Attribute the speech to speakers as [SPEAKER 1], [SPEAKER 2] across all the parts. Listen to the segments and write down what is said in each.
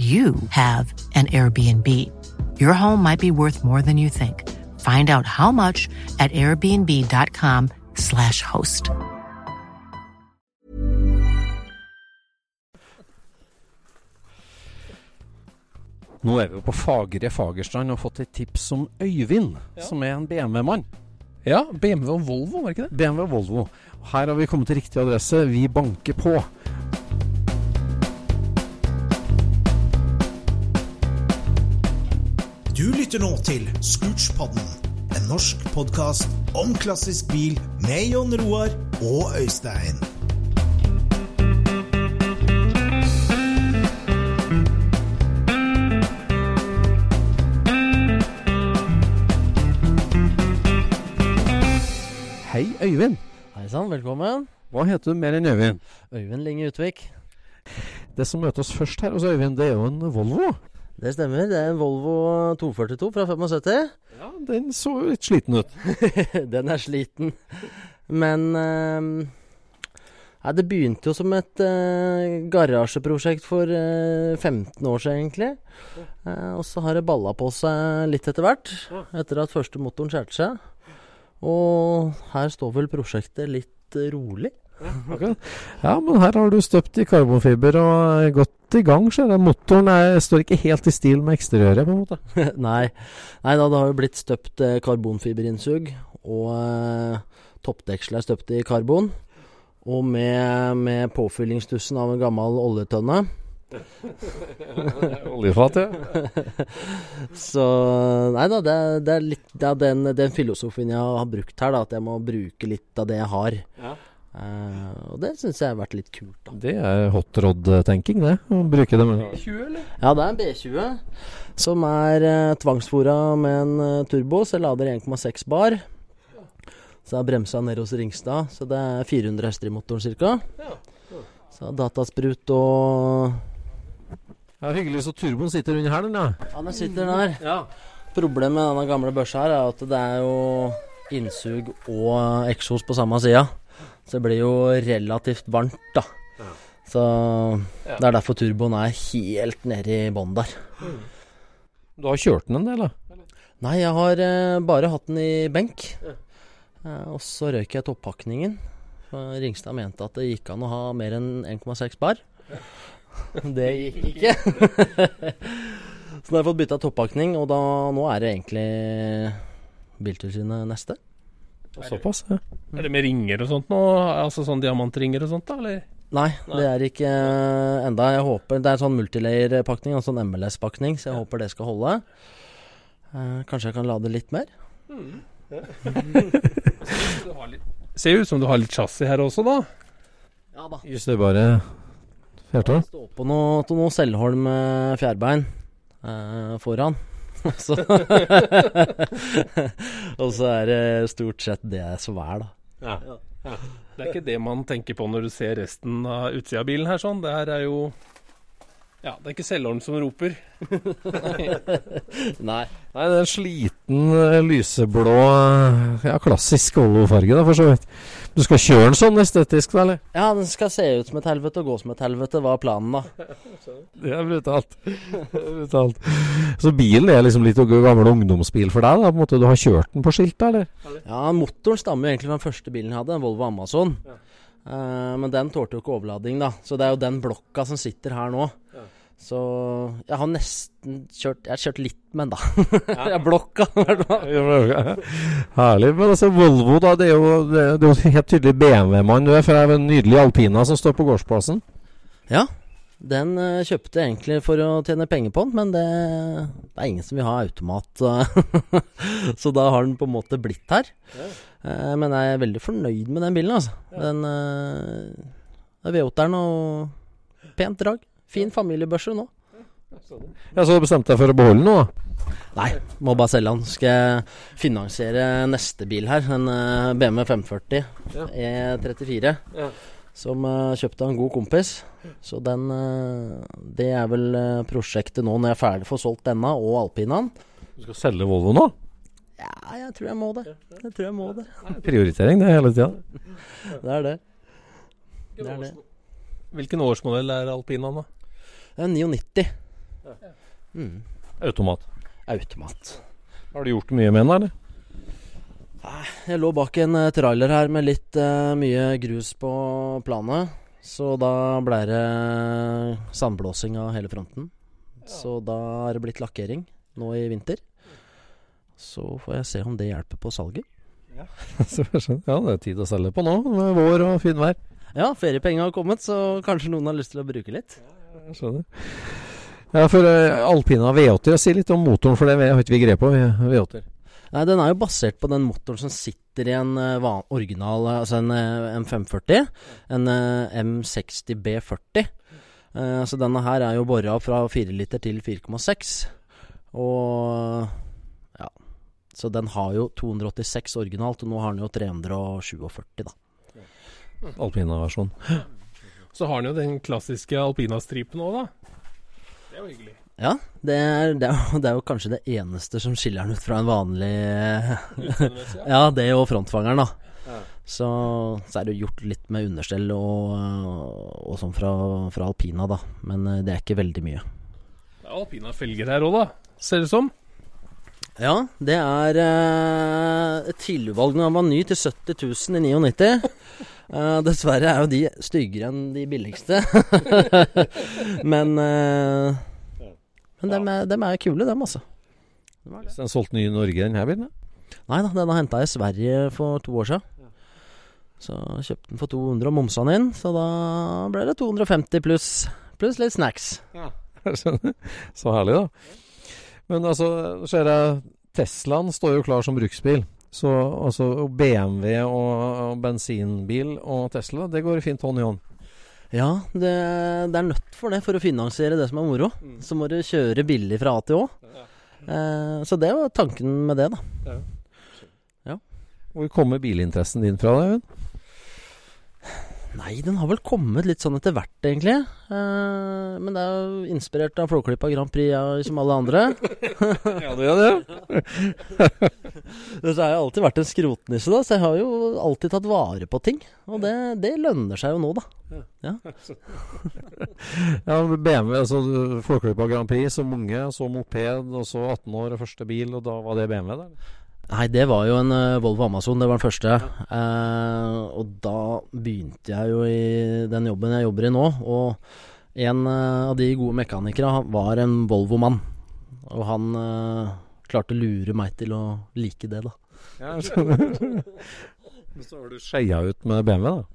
[SPEAKER 1] you have an Airbnb. Your home might be worth more than you think. Find out how much at airbnb.com/slash host.
[SPEAKER 2] Nå er vi på fagre Fagerstrand og har fått et tips om Øyvind, som er en BMW-mann.
[SPEAKER 3] Ja, BMW og Volvo, var det ikke det?
[SPEAKER 2] BMW og Volvo. Her har vi kommet til riktig adresse. Vi banker på.
[SPEAKER 4] Du lytter nå til Scootspodden, en norsk podkast om klassisk bil med Jon Roar og Øystein.
[SPEAKER 2] Hei, Øyvind.
[SPEAKER 5] Hei sann, velkommen.
[SPEAKER 2] Hva heter du mer enn Øyvind?
[SPEAKER 5] Øyvind Linge Utvik.
[SPEAKER 2] Det som møter oss først her hos Øyvind, det er jo en Volvo.
[SPEAKER 5] Det stemmer. Det er en Volvo 242 fra 75.
[SPEAKER 2] Ja, Den så jo litt sliten ut.
[SPEAKER 5] Den er sliten. Men eh, Nei, det begynte jo som et eh, garasjeprosjekt for eh, 15 år siden, egentlig. Eh, og så har det balla på seg litt etter hvert, etter at første motoren skjærte seg. Og her står vel prosjektet litt rolig. rolig.
[SPEAKER 2] okay. Ja, men her har du støpt i karbonfiber og er godt i gang. ser jeg. Motoren er, står ikke helt i stil med eksteriøret, på en måte.
[SPEAKER 5] Nei. Nei da, det har jo blitt støpt eh, karbonfiberinnsug. Og eh, toppdekselet er støpt i karbon. Og med, med påfyllingstussen av en gammel oljetønne.
[SPEAKER 2] Oljefat, ja.
[SPEAKER 5] Så Nei da, det, det er litt det er den, den filosofien jeg har brukt her, da. At jeg må bruke litt av det jeg har. Eh, og det syns jeg har vært litt kult, da.
[SPEAKER 2] Det er hot rod-tenking, det. Å bruke det med
[SPEAKER 3] 20, eller?
[SPEAKER 5] Ja, det er en B20 som er uh, tvangsfora med en uh, turbo, så jeg lader 1,6 bar. Så er har bremsa ned hos Ringstad, så det er 400 hester i motoren ca. Så datasprut og
[SPEAKER 2] Ja, Hyggelig så turboen sitter under her, den, ja.
[SPEAKER 5] Ja, den sitter der. Problemet med denne gamle børsa her er at det er jo innsug og eksos på samme sida. Så det blir jo relativt varmt, da. Så det er derfor turboen er helt nede i bånn der.
[SPEAKER 2] Du har kjørt den en del, da?
[SPEAKER 5] Nei, jeg har eh, bare hatt den i benk. Eh, og så røyk jeg toppakningen. Ringstad mente at det gikk an å ha mer enn 1,6 bar. Det gikk ikke. så nå har jeg fått bytta toppakning, og da, nå er det egentlig Biltilsynet neste.
[SPEAKER 2] Såpass, ja.
[SPEAKER 3] Er det med ringer og sånt nå? Altså sånn diamantringer og sånt, da? Eller?
[SPEAKER 5] Nei, det er ikke uh, enda. Jeg håper Det er en sånn multilayer-pakning, en sånn MLS-pakning, så jeg håper det skal holde. Uh, kanskje jeg kan lade litt mer?
[SPEAKER 3] Ser jo ut som du har litt chassis her også, da.
[SPEAKER 5] Ja da.
[SPEAKER 2] Justerbare fjertall?
[SPEAKER 5] Stå på noe, noe Selholm eh, fjærbein uh, foran. Og så Og så er det stort sett det som er, da.
[SPEAKER 3] Det er ikke det man tenker på når du ser resten av utsida av bilen her, sånn. Det her er jo Ja, det er ikke selgeren som roper.
[SPEAKER 5] Nei.
[SPEAKER 2] Nei, det er en sliten, eh, lyseblå eh, Ja, klassisk Volvo-farge, da, for så vidt. Du skal kjøre den sånn estetisk, da, eller?
[SPEAKER 5] Ja, den skal se ut som et helvete og gå som et helvete, var planen, da.
[SPEAKER 2] Det er brutalt. brutalt. Så bilen er liksom litt gammel ungdomsbil for deg, da? på en måte Du har kjørt den på skilt, eller?
[SPEAKER 5] Ja, motoren stammer jo egentlig fra den første bilen jeg hadde, en Volvo Amazon. Eh, men den tålte jo ikke overlading, da. Så det er jo den blokka som sitter her nå. Så jeg har nesten kjørt Jeg har kjørt litt med den, da. Jeg har blokka, i hvert fall.
[SPEAKER 2] Herlig. Men altså, Volvo, da. Det er jo, det er det er jo helt tydelig BMW-mann du er, for det er jo en nydelig Alpina som står på gårdsplassen.
[SPEAKER 5] Ja. Den uh, kjøpte jeg egentlig for å tjene penger på den, men det, det er ingen som vil ha automat. eh, så da har den på en måte blitt her. Eh, men jeg er veldig fornøyd med den bilen, altså. Den uh, er V8-eren og pent drag. Fin familiebørse nå.
[SPEAKER 2] Ja, Så du bestemte deg for å beholde den nå, da?
[SPEAKER 5] Nei, må bare selge den. Skal jeg finansiere neste bil her, en eh, BMW 540 E34. Som uh, kjøpte av en god kompis. Så den eh, Det er vel eh, prosjektet nå når jeg er ferdig for solgt denne og alpinaen.
[SPEAKER 2] Du skal selge Volvo nå?
[SPEAKER 5] Ja, jeg tror jeg må det. Jeg tror jeg må det.
[SPEAKER 2] Prioritering, det hele tida.
[SPEAKER 5] Det er det. Det er det.
[SPEAKER 3] Hvilken årsmodell er alpinaen, da?
[SPEAKER 5] Det er 99. Mm.
[SPEAKER 2] Automat.
[SPEAKER 5] Automat.
[SPEAKER 2] Har du gjort mye med den, eller?
[SPEAKER 5] Jeg lå bak en eh, trailer her med litt uh, mye grus på planet. Så da ble det sandblåsing av hele fronten. Så da er det blitt lakkering nå i vinter. Så får jeg se om det hjelper på salget.
[SPEAKER 2] Ja, ja, det er tid å selge på nå, med vår og fin vær.
[SPEAKER 5] Ja, feriepengene har kommet, så kanskje noen har lyst til å bruke litt.
[SPEAKER 2] Ja, Jeg skjønner. Ja, for uh, Alpina V80, Si litt om motoren, for det har ikke vi grep på. V8-er.
[SPEAKER 5] Nei, Den er jo basert på den motoren som sitter i en uh, original eh, Altså en uh, M540. En eh, M60 B40. Eh, så denne her er jo bora fra 4 liter til 4,6. Og Så den har jo 286 originalt, og nå har den jo 347, da.
[SPEAKER 2] Alpina-versjon.
[SPEAKER 3] Så har den jo den klassiske alpinastripen òg, da. Det er jo hyggelig.
[SPEAKER 5] Ja, det er, det, er, jo- det er jo kanskje det eneste som skiller den ut fra en vanlig
[SPEAKER 3] ja.
[SPEAKER 5] det det og frontfangeren, da. Så, så er det jo gjort litt med understell og, og sånn fra, fra alpina, da. Men eh, det er ikke veldig mye.
[SPEAKER 3] Det er alpina felger her òg, da. Ser det som.
[SPEAKER 5] Ja, det er eh, et tilvalg når den var ny til 70 000 i 99. Uh, dessverre er jo de styggere enn de billigste. men uh, men dem er, dem er kule, dem, altså.
[SPEAKER 2] Så den solgte ny i Norge, denne bilen?
[SPEAKER 5] Nei da, den har henta i Sverige for to år siden. Så kjøpte den for 200 og momsa den inn, så da ble det 250 pluss pluss litt snacks.
[SPEAKER 2] Jeg skjønner. Så herlig, da. Men altså, ser jeg Teslaen står jo klar som bruksbil. Så altså BMW og, og bensinbil og Tesla, det går fint hånd i hånd.
[SPEAKER 5] Ja, det, det er nødt for det for å finansiere det som er moro. Så må du kjøre billig fra A til Å. Eh, så det var tanken med det, da.
[SPEAKER 2] Ja, Hvor kommer bilinteressen din fra? Øyvind?
[SPEAKER 5] Nei, den har vel kommet litt sånn etter hvert, egentlig. Eh, men det er jo inspirert av Flåklypa Grand Prix, ja, som alle andre.
[SPEAKER 2] Ja, det gjør det.
[SPEAKER 5] Så har jeg alltid vært en skrotnisse, da, så jeg har jo alltid tatt vare på ting. Og det, det lønner seg jo nå, da. Ja.
[SPEAKER 2] Ja, BMW, altså Flåklypa Grand Prix som unge, så moped, og så 18 år og første bil, og da var det BMW? der?
[SPEAKER 5] Nei, det var jo en eh, Volvo Amazon, det var den første. Eh, og da begynte jeg jo i den jobben jeg jobber i nå. Og en eh, av de gode mekanikere var en Volvo-mann. Og han eh, klarte å lure meg til å like det, da.
[SPEAKER 2] Ja. Så har du skeia ut med BMW, da?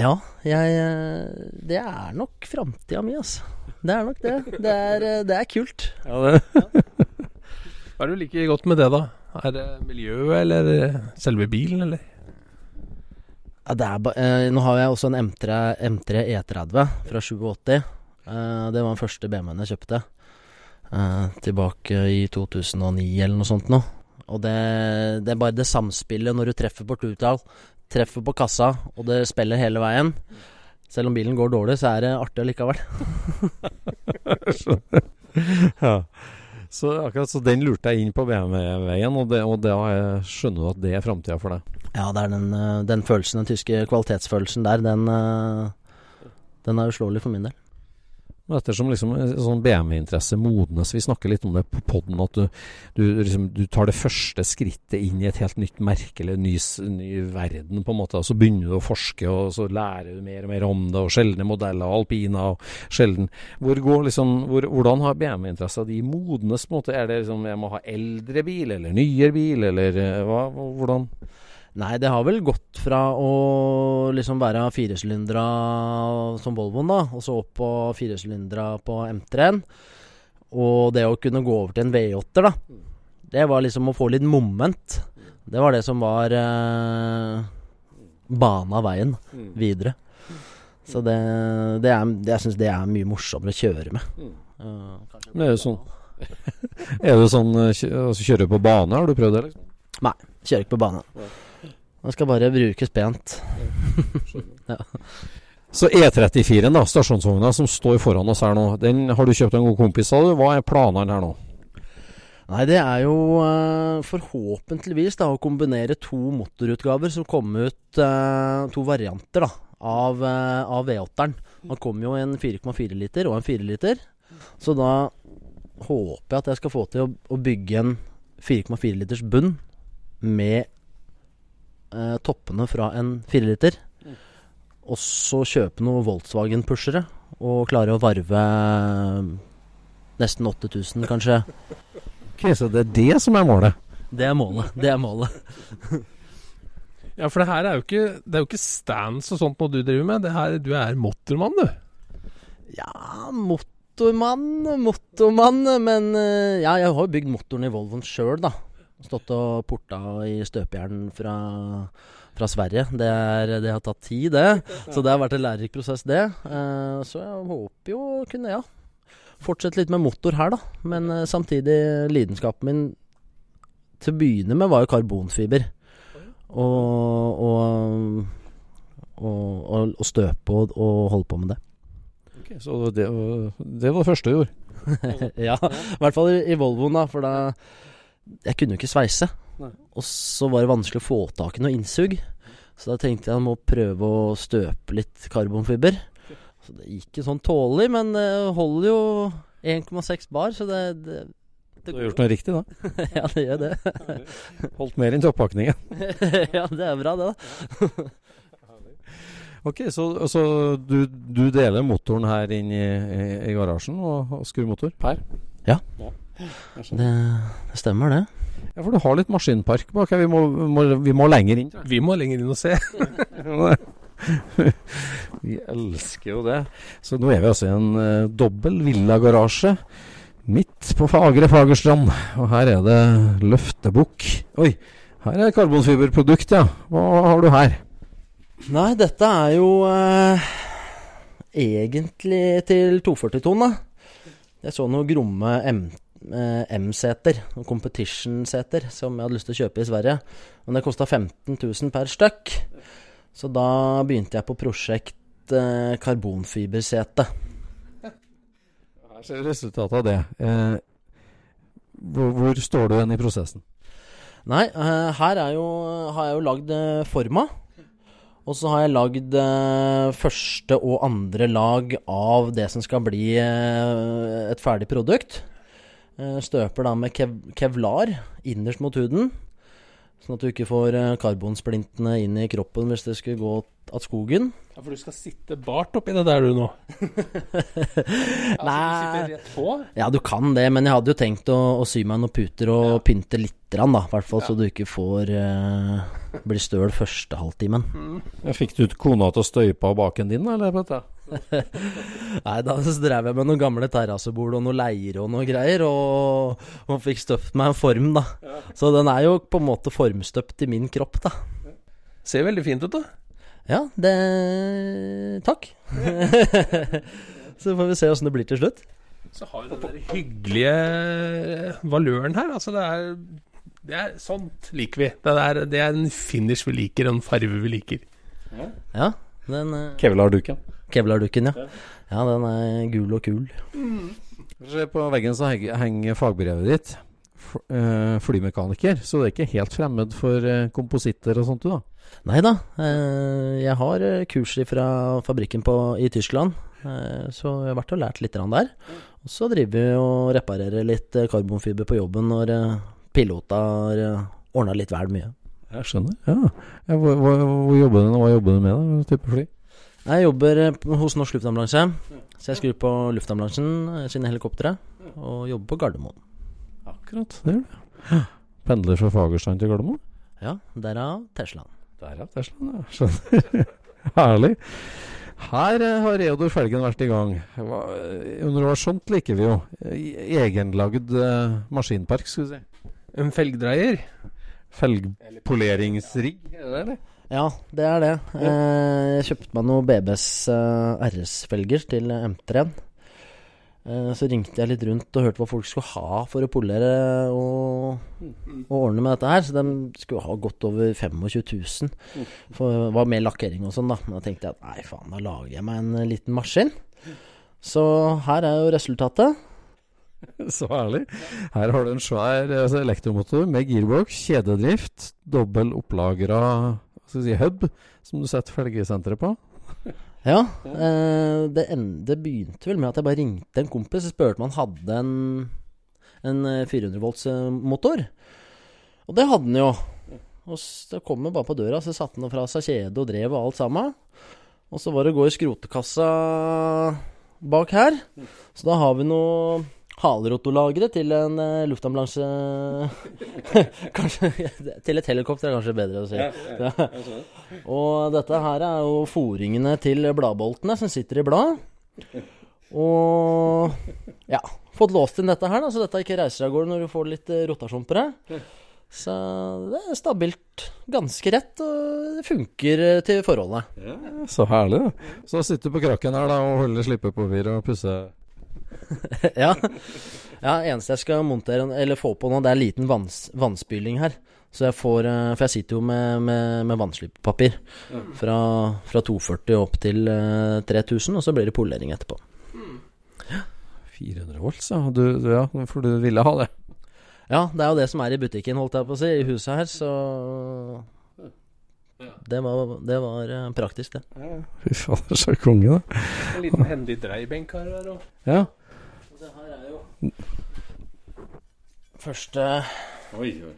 [SPEAKER 5] Ja, jeg eh, Det er nok framtida mi, altså. Det er nok det. Det er, det er kult.
[SPEAKER 2] Ja, det.
[SPEAKER 3] Hva er det du liker godt med det, da? Er det miljøet, eller selve bilen, eller?
[SPEAKER 5] Ja, det er ba eh, nå har jeg også en M3, M3 E30 fra 87. Eh, det var den første BMW-en jeg kjøpte. Eh, tilbake i 2009 eller noe sånt nå. Og det, det er bare det samspillet når du treffer på Tutal, treffer på kassa, og det spiller hele veien. Selv om bilen går dårlig, så er det artig allikevel.
[SPEAKER 2] ja. Så akkurat så den lurte jeg inn på BMW-veien, og, det, og jeg skjønner du at det er framtida for deg?
[SPEAKER 5] Ja, det er den, eh, den følelsen, den tyske kvalitetsfølelsen der, den, eh, den er uslåelig for min del.
[SPEAKER 2] Og Ettersom liksom sånn BMW-interesse modnes, vi snakker litt om det på poden, at du, du, liksom, du tar det første skrittet inn i et helt nytt merke eller ny, ny verden, på en måte. Og så begynner du å forske, og så lærer du mer og mer om det, og sjeldne modeller, og alpina og sjelden. Hvor går liksom, hvor, hvordan har BMW-interessa di modnes, på en måte? Er det liksom jeg må ha eldre bil, eller nyere bil, eller eh, hva, hvordan?
[SPEAKER 5] Nei, det har vel gått fra å liksom være firesylindra som Volvoen, da, og så opp på firesylindra på M3-en. Og det å kunne gå over til en V8-er, da. Det var liksom å få litt moment. Det var det som var eh, bana veien videre. Så det, det er, det, jeg syns det er mye morsommere å kjøre med. Uh,
[SPEAKER 2] Men er det sånn Er det sånn å altså, kjøre på bane, har du prøvd det? liksom?
[SPEAKER 5] Nei, kjører ikke på bane. Den skal bare brukes pent.
[SPEAKER 2] Så E34-en, da, stasjonsvogna som står foran oss her nå, den har du kjøpt en god kompis, av. Hva er planene her nå?
[SPEAKER 5] Nei, det er jo eh, forhåpentligvis da å kombinere to motorutgaver som kom ut eh, To varianter da av, eh, av V8-eren. Man kom jo en 4,4 liter og en 4 liter. Så da håper jeg at jeg skal få til å, å bygge en 4,4 liters bunn med eh, toppene fra en 4 liter. Og så kjøpe noen Volkswagen-pushere og klare å varve eh, nesten 8000, kanskje.
[SPEAKER 2] Ok, Så det er det som er målet?
[SPEAKER 5] Det er målet. Det er målet.
[SPEAKER 3] Ja, for det her er jo ikke Det er jo ikke stands og sånt noe du driver med. Det her, du er motormann, du.
[SPEAKER 5] Ja, motormann, motormann. Men eh, ja, jeg har jo bygd motoren i Volvoen sjøl, da. Stått og porta i støpejern fra, fra Sverige. Det, er, det har tatt tid, det. Så det har vært en lærerik prosess, det. Eh, Så jeg håper jo å kunne, ja, fortsette litt med motor her, da. Men eh, samtidig, lidenskapen min til å begynne med var jo karbonfiber. Og, og, og, og, og støpe og, og holde på med det.
[SPEAKER 2] Ok, så det, det var det første du gjorde?
[SPEAKER 5] ja, i hvert fall i, i Volvoen, da. For da Jeg kunne jo ikke sveise.
[SPEAKER 2] Nei.
[SPEAKER 5] Og så var det vanskelig å få tak i noe innsug. Så da tenkte jeg at jeg må prøve å støpe litt karbonfiber. Så det gikk jo sånn tålelig, men det holder jo 1,6 bar, så det, det,
[SPEAKER 2] Du har gjort noe riktig, da.
[SPEAKER 5] Ja, det gjør det.
[SPEAKER 2] Holdt mer enn toppakningen.
[SPEAKER 5] ja, det er bra, det, da.
[SPEAKER 2] Ok, så, så du, du deler motoren her inn i, i, i garasjen og, og skrur motor? Per?
[SPEAKER 5] Ja. Det, det stemmer, det.
[SPEAKER 2] Ja, for du har litt maskinpark bak her. Vi må, må, vi må lenger inn.
[SPEAKER 3] Vi må lenger inn og se.
[SPEAKER 2] vi elsker jo det. Så nå er vi altså i en uh, dobbel villagarasje midt på fagre Fagerstrand. Og her er det løftebukk. Oi, her er karbonfiberprodukt, ja. Hva har du her?
[SPEAKER 5] Nei, dette er jo eh, egentlig til 240-ton, da. Jeg så noe gromme M, eh, M-seter, noen competition-seter, som jeg hadde lyst til å kjøpe i Sverige. Men det kosta 15 000 per stykk. Så da begynte jeg på prosjekt eh, karbonfibersete.
[SPEAKER 2] Her ser du resultatet av det. Eh, hvor, hvor står du hen i prosessen?
[SPEAKER 5] Nei, eh, her er jo, har jeg jo lagd eh, forma. Og så har jeg lagd eh, første og andre lag av det som skal bli eh, et ferdig produkt. Eh, støper da med kev kevlar innerst mot huden. Sånn at du ikke får eh, karbonsplintene inn i kroppen hvis det skulle gå av skogen.
[SPEAKER 3] Ja, For du skal sitte bart oppi det der du nå?
[SPEAKER 5] Nei
[SPEAKER 3] rett på?
[SPEAKER 5] Ja, du kan det, men jeg hadde jo tenkt å, å sy meg noen puter og pynte litt, grann, da. I hvert fall så du ikke får uh, bli støl første halvtimen.
[SPEAKER 2] Mm. Fikk du ut kona til å støype av baken din, eller?
[SPEAKER 5] Nei, da drev jeg med noen gamle terrassebord og noen leire og noe greier, og, og fikk støpt meg en form, da. Så den er jo på en måte formstøpt i min kropp, da.
[SPEAKER 3] Ser veldig fint ut, da.
[SPEAKER 5] Ja, det Takk. Så får vi se åssen det blir til slutt.
[SPEAKER 3] Så har du den der hyggelige valøren her. Altså, det er, det er Sånt liker vi. Det er, det er en finish vi liker, og en farve vi liker.
[SPEAKER 5] Ja, den eh,
[SPEAKER 2] Kevlar-duken.
[SPEAKER 5] Kevlardukken, ja. Ja, den er gul og kul.
[SPEAKER 2] Se på veggen så henger fagbrevet ditt. Eh, flymekaniker. Så det er ikke helt fremmed for eh, kompositter og sånt, du, da?
[SPEAKER 5] Nei da, eh, jeg har kurs fra fabrikken på, i Tyskland, så jeg har vært og lært litt der. Og så driver vi og reparerer litt karbonfiber på jobben når pilota har ordna litt vel mye.
[SPEAKER 2] Jeg skjønner. Ja. ja hvor, hvor, hvor jobber du, hva jobber du med, da? Hva type fly?
[SPEAKER 5] Jeg jobber eh, hos Norsk Luftambulanse, så jeg skrur på luftambulansen eh, sine helikoptre, og jobber på Gardermoen.
[SPEAKER 2] Akkurat, det gjør du. Pendler fra Fagerstrand til Gardermoen?
[SPEAKER 5] Ja, derav Teslaen.
[SPEAKER 2] Derav Teslaen, ja. Skjønner. Herlig. Her eh, har Reodor Felgen vært i gang. Var sånt liker vi jo. E- Egenlagd maskinpark, skulle vi si.
[SPEAKER 3] En felgdreier.
[SPEAKER 2] Felgpoleringsrigg, er det det, eller?
[SPEAKER 5] Ja, det er det. Ja. jeg kjøpte meg noen BBs eh, RS-felger til M3-en. Eh, så ringte jeg litt rundt og hørte hva folk skulle ha for å polere og, og ordne med dette her. Så de skulle ha godt over 25 000. For det var mer lakkering og sånn, da. Men da tenkte jeg at nei, faen, da lager jeg meg en eh, liten maskin. Så her er jo resultatet.
[SPEAKER 2] Så herlig. Her har du en svær altså, elektromotor med gearbox, kjededrift, dobbel opplagra skal vi si, hub, som du setter felgesenteret på.
[SPEAKER 5] Ja, eh, det, en- det begynte vel med at jeg bare ringte en kompis og spurte om han hadde en, en eh, 400 volts eh, motor. Og det hadde han jo. Og så kom han bare på døra, så satte han fra seg kjede og drev og alt sammen. Og så var det å gå i skrotekassa bak her. Så da har vi noe halrotolagre til en uh, luftambulanse Kanskje Til et helikopter er kanskje bedre å si. Ja. Og dette her er jo foringene til bladboltene som sitter i blad. Og ja, fått låst inn dette her, da, så dette ikke reiser av gårde når du får litt eh, rotasjon på det. Så det er stabilt ganske rett, og det funker eh, til forholdet.
[SPEAKER 2] Ja, Så herlig, da. Så sitter du på krakken her da og holder slippepapir og pusser
[SPEAKER 5] ja. ja, eneste jeg skal montere, eller få på nå, det er liten vanns, vannspyling her. Så jeg får eh, For jeg sitter jo med, med, med vannslippapir. Fra, fra 240 opp til eh, 3000, og så blir det polering etterpå.
[SPEAKER 2] 400 volts, ja. Du, du- ja. For du ville ha det.
[SPEAKER 5] Ja, det er jo det som er i butikken, holdt jeg på å si, i huset her, så Det var, det var eh, praktisk, det.
[SPEAKER 2] Fy fader, så konge, da.
[SPEAKER 3] En liten hendig dreiebenk her. òg.
[SPEAKER 2] Ja.
[SPEAKER 5] Det her er jo Første
[SPEAKER 3] Oi, oi.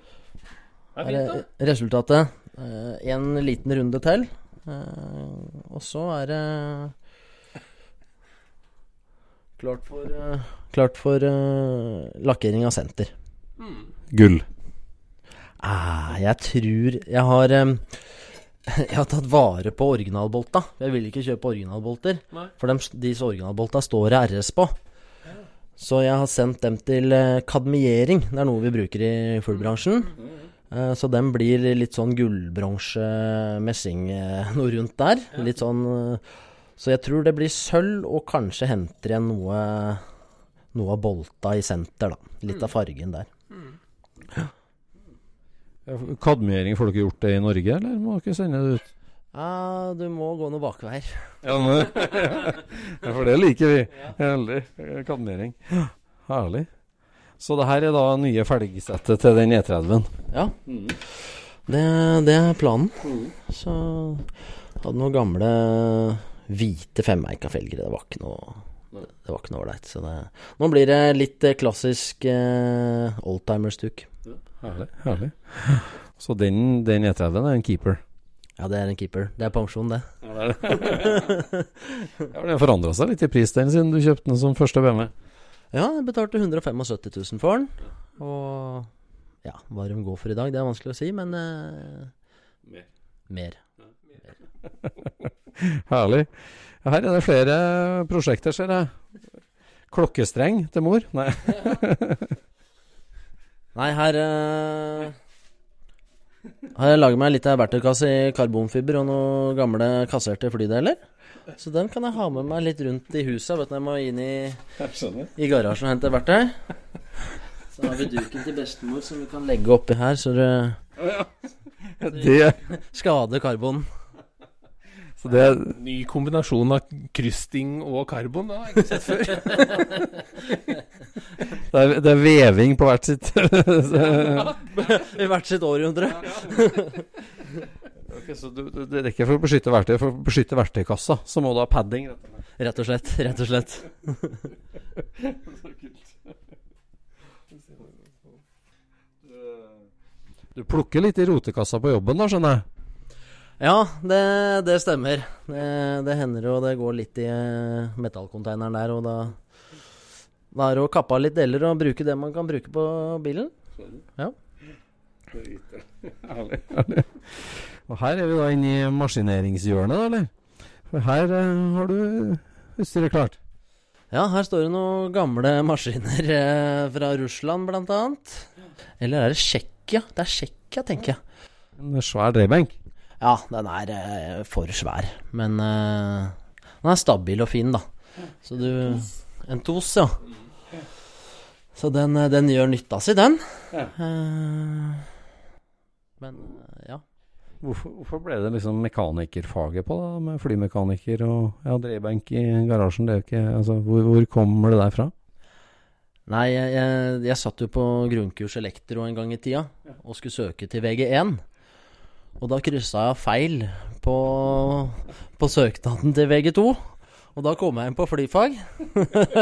[SPEAKER 3] Det er fint, da.
[SPEAKER 5] resultatet. Eh, en liten runde til. Eh, og så er det klart for, eh, klart for lakkering av senter.
[SPEAKER 2] Gull.
[SPEAKER 5] Ah, jeg tror Jeg har Jeg har tatt vare på originalbolta. Jeg vil ikke kjøpe originalbolter.
[SPEAKER 3] Nei.
[SPEAKER 5] For de, disse originalbolta står det RS på. Så jeg har sendt dem til eh, kadmiering. Det er noe vi bruker i fullbransjen. Eh, Så den blir litt sånn gullbronse, messing, eh, noe rundt der. Litt sånn Så jeg tror det blir sølv, og kanskje henter igjen noe Noe av bolta i senter, da. Litt av fargen der.
[SPEAKER 2] Ja, Kadmiering, får dere gjort det i Norge, eller må dere sende det ut?
[SPEAKER 5] Ja, du må gå noen bakveier.
[SPEAKER 2] Ja, men, ja, for det liker vi. Veldig. Kadmiering. Herlig. Så det her er da nye felgsettet til den E30-en.
[SPEAKER 5] Ja. Det, det er planen. Så hadde noen gamle hvite femmerka felger. Det var ikke noe Det var ikke noe ålreit. Så det Nå blir det litt eh, klassisk eh, duk
[SPEAKER 2] Herlig. herlig. Så den, den E30-en er en keeper.
[SPEAKER 5] Ja, det er en keeper. Det er pensjon, det.
[SPEAKER 2] Ja, Den har forandra seg litt i prisdelen siden du kjøpte den som første BMW.
[SPEAKER 5] Ja, jeg betalte 175 000 for den. Og ja, hva de går for i dag, det er vanskelig å si, men eh, mer.
[SPEAKER 2] Herlig. Ja, her er det flere prosjekter, ser jeg. Klokkestreng til mor? Nei.
[SPEAKER 5] Nei, her eh, Har jeg laget meg litt av verktøykasse i karbonfiber og noen gamle kasserte flydeler. Så den kan jeg ha med meg litt rundt i huset. Vet du, jeg må inn i, i garasjen og hente verktøy. Så har vi duken til bestemor som vi kan legge oppi her, så det
[SPEAKER 2] Det
[SPEAKER 5] skader karbon.
[SPEAKER 2] Så det
[SPEAKER 3] Ny kombinasjon av krysting og karbon, det har jeg ikke sett før.
[SPEAKER 2] Det er, det er veving på hvert sitt
[SPEAKER 5] I hvert sitt århundre.
[SPEAKER 2] okay, Så du, du, det rekker for å beskytte verktøy For å beskytte verktøykassa, så må du ha padding.
[SPEAKER 5] Rett og slett. Rett og slett.
[SPEAKER 2] Du plukker litt i rotekassa på jobben, da, skjønner jeg.
[SPEAKER 5] Ja, det, det stemmer. Det, det hender jo det går litt i eh, metallkonteineren der, og da da er det å kappe av litt deler og bruke det man kan bruke på bilen. Ja.
[SPEAKER 2] Herlig, herlig. Og her er vi da inne i maskineringshjørnet, eller? For her eh, har du utstyret klart.
[SPEAKER 5] Ja, her står det noen gamle maskiner eh, fra Russland, blant annet. Eller er det Tsjekkia? Det er Tsjekkia, tenker jeg.
[SPEAKER 2] En svær dreiebenk.
[SPEAKER 5] Ja, den er eh, for svær. Men eh, den er stabil og fin, da. Så du En tos, ja. Så den, eh, den gjør nytta si, den.
[SPEAKER 2] Ja.
[SPEAKER 5] Eh, men eh, ja.
[SPEAKER 2] Hvorfor, hvorfor ble det liksom mekanikerfaget på, da? Med flymekaniker og ja, dreiebenk i garasjen. Det er jo ikke Altså, hvor, hvor kommer det derfra?
[SPEAKER 5] Nei, jeg, jeg, jeg satt jo på grunnkurs elektro en gang i tida og skulle søke til VG1. Og da kryssa jeg feil på, på søknaden til VG2. Og da kom jeg inn på flyfag.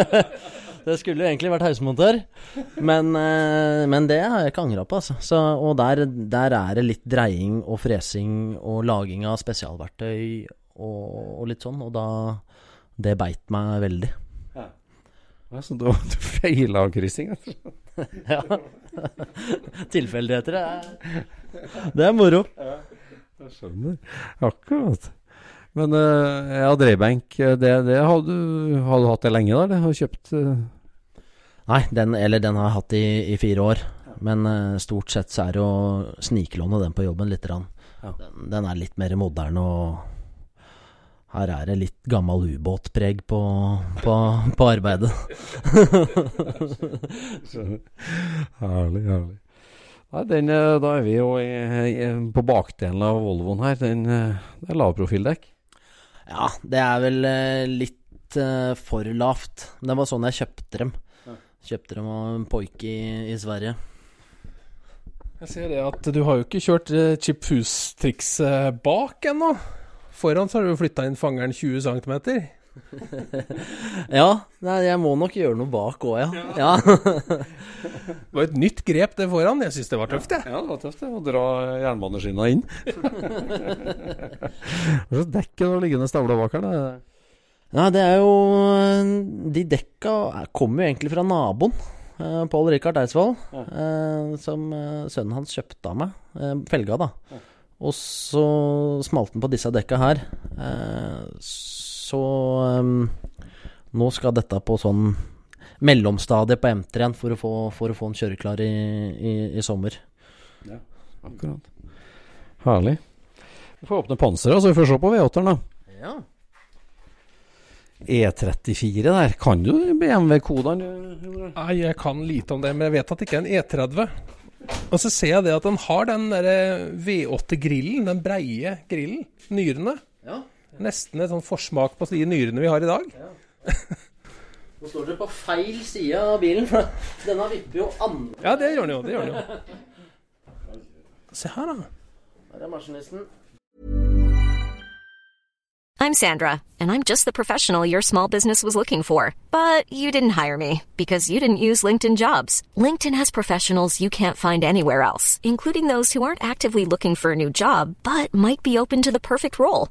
[SPEAKER 5] det skulle jo egentlig vært heismontør, men, eh, men det har jeg ikke angra på. Altså. Så, og der, der er det litt dreiing og fresing og laging av spesialverktøy og, og litt sånn. Og da Det beit meg veldig.
[SPEAKER 2] Ja, så da du feila kryssing? rett og slett.
[SPEAKER 5] Ja. Tilfeldigheter er Det er moro.
[SPEAKER 2] Ja, Jeg skjønner. Akkurat. Men uh, ja, dreiebenk, eh, det, det har, du, har du hatt det lenge, da? Eller har du kjøpt uh...
[SPEAKER 5] Nei, den, eller den har jeg hatt i, i fire år. Men uh, stort sett så er det å sniklåne den på jobben litt. grann.
[SPEAKER 2] Ja.
[SPEAKER 5] Den, den er litt mer moderne og her er det litt gammel ubåtpreg på, på, på arbeidet.
[SPEAKER 2] Herlig, herlig. Nei, den, eh, da er vi jo i, i, på bakdelen av Volvoen her. Den, eh, det er lavprofildekk.
[SPEAKER 5] Ja, det er vel eh, litt for lavt. Det var sånn jeg kjøpte dem. Kjøpte dem av en poike i, i Sverige.
[SPEAKER 3] Jeg ser det at du har jo ikke kjørt chip fuse-trikset bak ennå. Foran så har du flytta inn fangeren 20 cm.
[SPEAKER 5] Ja, nei, jeg må nok gjøre noe bak òg, ja. ja.
[SPEAKER 3] Det var et nytt grep det foran. Jeg syns det var tøft, jeg.
[SPEAKER 2] Ja, det var tøft det, å dra jernbaneskinna inn. Hva slags dekk er det liggende stavla bak her? da?
[SPEAKER 5] Nei, det er jo De dekka er- kommer jo egentlig fra naboen. eh, Pål Rikard Eidsvoll. eh, som eh, sønnen hans kjøpte av meg. eh, felga, da. Og så smalt den på disse dekka her. Eh, så um, nå skal dette på sånn mellomstadiet på M3-en for, for å få en kjøreklar i, i, i sommer.
[SPEAKER 2] Akkurat. Herlig. Vi får åpne panseret, så vi får se på V8-eren, da.
[SPEAKER 5] Ja.
[SPEAKER 2] E34 der. Kan du BMW-kodene?
[SPEAKER 3] Nei, jeg kan lite om det, men jeg vet at det ikke er en E30. Og så ser jeg det at den har den derre V8-grillen, den breie grillen. Nyrene.
[SPEAKER 5] Ja.
[SPEAKER 3] Nesten et sånn forsmak på de nyrene vi har i dag.
[SPEAKER 5] Nå står dere på feil side av bilen, for denne vipper jo andre
[SPEAKER 3] Ja, det gjør den jo. Det gjør den jo. Se her, da.
[SPEAKER 5] Her er maskinisten.
[SPEAKER 6] I'm Sandra, and I'm just the professional your small business was looking for. But you didn't hire me because you didn't use LinkedIn jobs. LinkedIn has professionals you can't find anywhere else, including those who aren't actively looking for a new job but might be open to the perfect role,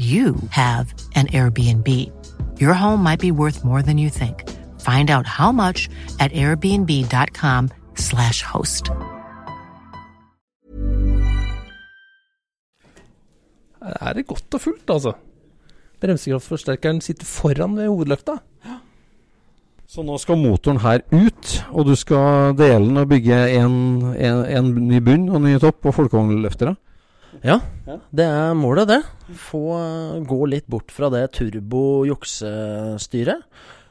[SPEAKER 1] you have an Airbnb. Your home might be worth more than you think. Find out how much at airbnb.com/slash host.
[SPEAKER 3] Her er det godt og fullt, altså. Bremsekraftforsterkeren sitter foran ved hovedløkta.
[SPEAKER 2] Så nå skal motoren her ut, og du skal dele den og bygge en, en, en ny bunn og ny topp og folkevognløftere?
[SPEAKER 5] Ja, det er målet, det. Få eh, gå litt bort fra det turbo-juksestyret.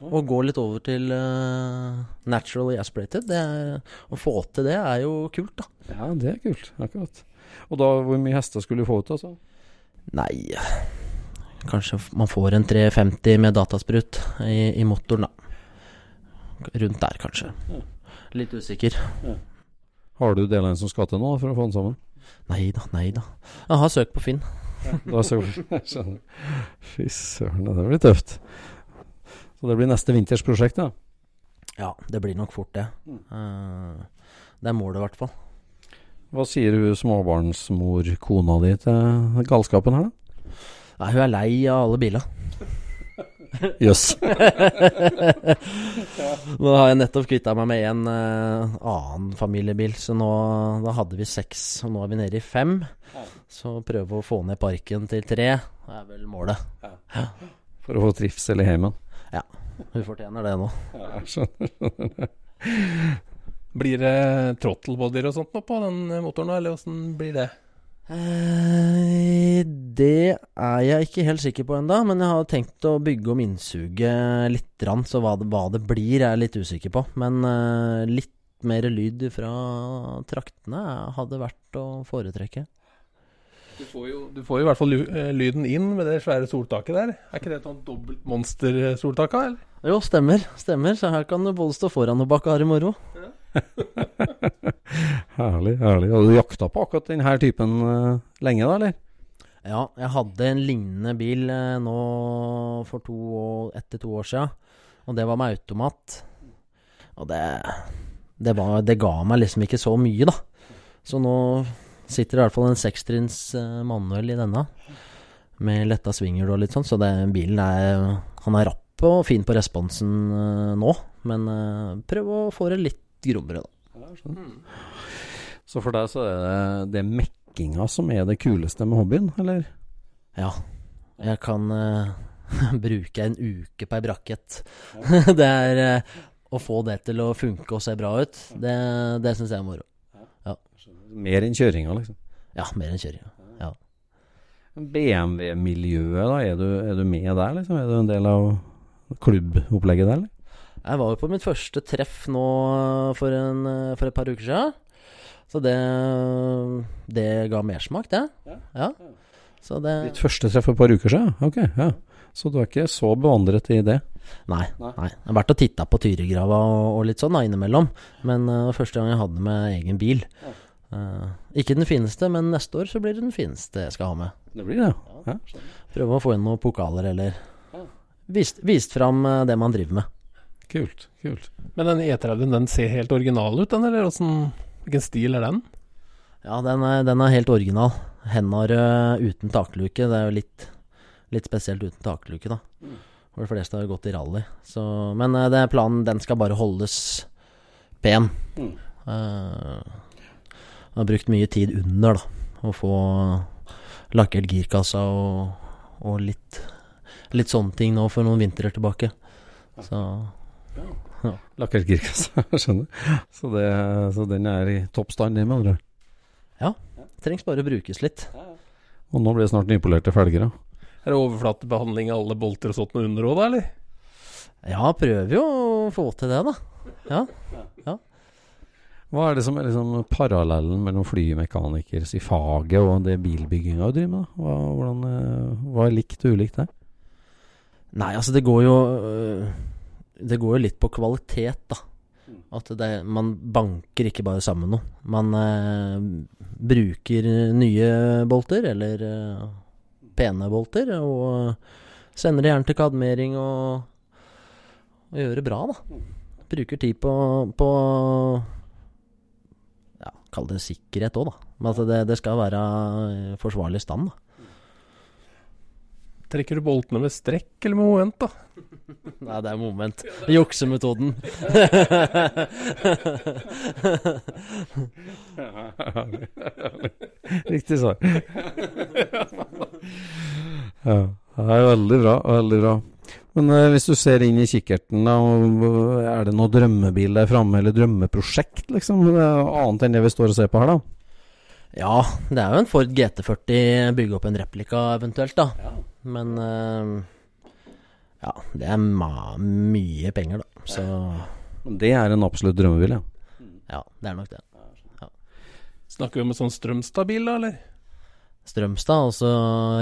[SPEAKER 5] Og gå litt over til uh, naturally aspirated. Det er, å få til det er jo kult, da.
[SPEAKER 2] Ja, det er kult. Akkurat. Og da, hvor mye hester skulle du få ut, altså?
[SPEAKER 5] Nei Kanskje man får en 350 med datasprut i, i motoren, da. Rundt der, kanskje. Litt usikker.
[SPEAKER 2] Har du delene som skal til nå for å få den sammen?
[SPEAKER 5] Nei da, nei da. Jeg har søkt på Finn.
[SPEAKER 2] Da søkt. Fy søren, det blir tøft. Så det blir neste vinters prosjekt, da?
[SPEAKER 5] Ja, det blir nok fort det. Eh, det er målet, i hvert fall.
[SPEAKER 2] Hva sier hun småbarnsmor, kona di, til galskapen her, da?
[SPEAKER 5] Nei, hun er lei av alle biler.
[SPEAKER 2] Jøss.
[SPEAKER 5] Nå har jeg nettopp kvitta meg med en uh, annen familiebil, så nå da hadde vi seks, og nå er vi nede i fem. Så prøve å få ned parken til tre er vel målet.
[SPEAKER 2] For å få trivsel i heimen.
[SPEAKER 5] Ja, hun fortjener det nå.
[SPEAKER 2] Ja, jeg skjønner.
[SPEAKER 3] Blir det throttlebodyer og sånt nå på den motoren, eller åssen blir det?
[SPEAKER 5] Eh, det er jeg ikke helt sikker på ennå, men jeg har tenkt å bygge om innsuget litt, så hva det, hva det blir, er jeg litt usikker på. Men eh, litt mer lyd fra traktene hadde vært å foretrekke.
[SPEAKER 3] Du får, jo, du får jo i hvert fall eh, lyden inn med det svære soltaket der. Er ikke det et sånt dobbelt monstersoltak?
[SPEAKER 5] Jo, stemmer. Stemmer. Så her kan du både stå foran og bak og ha det moro.
[SPEAKER 2] Herlig, herlig. Har du jakta på akkurat denne typen uh, lenge, da, eller?
[SPEAKER 5] Ja, jeg hadde en lignende bil uh, nå for to år, etter to år siden. Og det var med automat. Og det, det, var, det ga meg liksom ikke så mye, da. Så nå sitter det i hvert fall en sekstrinns uh, manuell i denne. Med letta svinghjul og litt sånn. Så det, bilen er Han er rapp og fin på responsen eh, nå. Men eh, prøv å få det litt grommere, da.
[SPEAKER 2] Så for deg så er det, det mekkinga som er det kuleste med hobbyen, eller?
[SPEAKER 5] Ja. Jeg kan uh, bruke en uke på ei brakket. det er uh, Å få det til å funke og se bra ut, det, det syns jeg er moro.
[SPEAKER 2] Mer enn kjøringa, liksom.
[SPEAKER 5] Ja, mer enn kjøringa. Ja.
[SPEAKER 2] BMW-miljøet, da? Er du, er du med der, liksom? Er du en del av klubbopplegget der, eller?
[SPEAKER 5] Jeg var jo på mitt første treff nå for, en, for et par uker siden. Så det, det ga mersmak, det. Ja. Så det
[SPEAKER 2] Ditt første treff for et par uker siden? Ok, ja. Så du er ikke så bevandret i det?
[SPEAKER 5] Nei. nei. Jeg har vært og titta på Tyrigrava og, og litt sånn da innimellom. Men uh, var første gang jeg hadde med egen bil. Uh, ikke den fineste, men neste år så blir det den fineste jeg skal ha med.
[SPEAKER 2] Det blir det, ja.
[SPEAKER 5] Prøve å få inn noen pokaler eller vist, vist fram eh, det man driver med.
[SPEAKER 2] Kult. kult.
[SPEAKER 3] Men den E30 den ser helt original ut, den, eller hvordan, hvilken stil er den?
[SPEAKER 5] Ja, den er, den er helt original. Hennarød uten takluke. Det er jo litt, litt spesielt uten takluke, da. For de fleste har gått i rally. Så, men uh, det er planen, den skal bare holdes pen. Eh, jeg har brukt mye tid under, da. Å få lakkert girkassa og, og litt, litt sånne ting nå for noen vintrer tilbake. Så
[SPEAKER 2] Lakkert girkasse, jeg skjønner. Så, det, så den er i toppstand, den, med andre
[SPEAKER 5] ja, trengs bare å brukes litt.
[SPEAKER 2] Og nå blir det snart nypolerte felger, da.
[SPEAKER 3] Er det overflatebehandling av alle bolter og sånt noe under òg, da, eller?
[SPEAKER 5] Ja, prøver jo å få til det, da. Ja.
[SPEAKER 2] Hva er det som er liksom parallellen mellom flymekanikers i faget og det bilbygginga du driver med? Hva, hvordan, eh, hva er likt og ulikt der?
[SPEAKER 5] Nei, altså det går jo øh, Det går jo litt på kvalitet, da. At det, man banker ikke bare sammen noe. Man eh, bruker nye bolter, eller eh, pene bolter, og sender det gjerne til kadmering og, og gjør det bra, da. Bruker tid på, på ja, Kall det sikkerhet òg, da. Men at det, det skal være forsvarlig stand. da
[SPEAKER 3] Trekker du boltene med strekk eller med moment, da?
[SPEAKER 5] Nei, det er moment. Juksemetoden.
[SPEAKER 2] Riktig svar. ja, det er veldig bra. Veldig bra. Men eh, hvis du ser inn i kikkerten, da, er det noe drømmebil der framme, eller drømmeprosjekt, liksom? Det er Annet enn det vi står og ser på her, da?
[SPEAKER 5] Ja, det er jo en Ford GT40 bygge opp en replika eventuelt, da. Men uh, ja, det er ma mye penger, da. Så
[SPEAKER 2] Det er en absolutt drømmebil, ja.
[SPEAKER 5] ja, det er nok det.
[SPEAKER 3] Snakker vi om en sånn Strømstad-bil, da, eller?
[SPEAKER 5] Strømstad, altså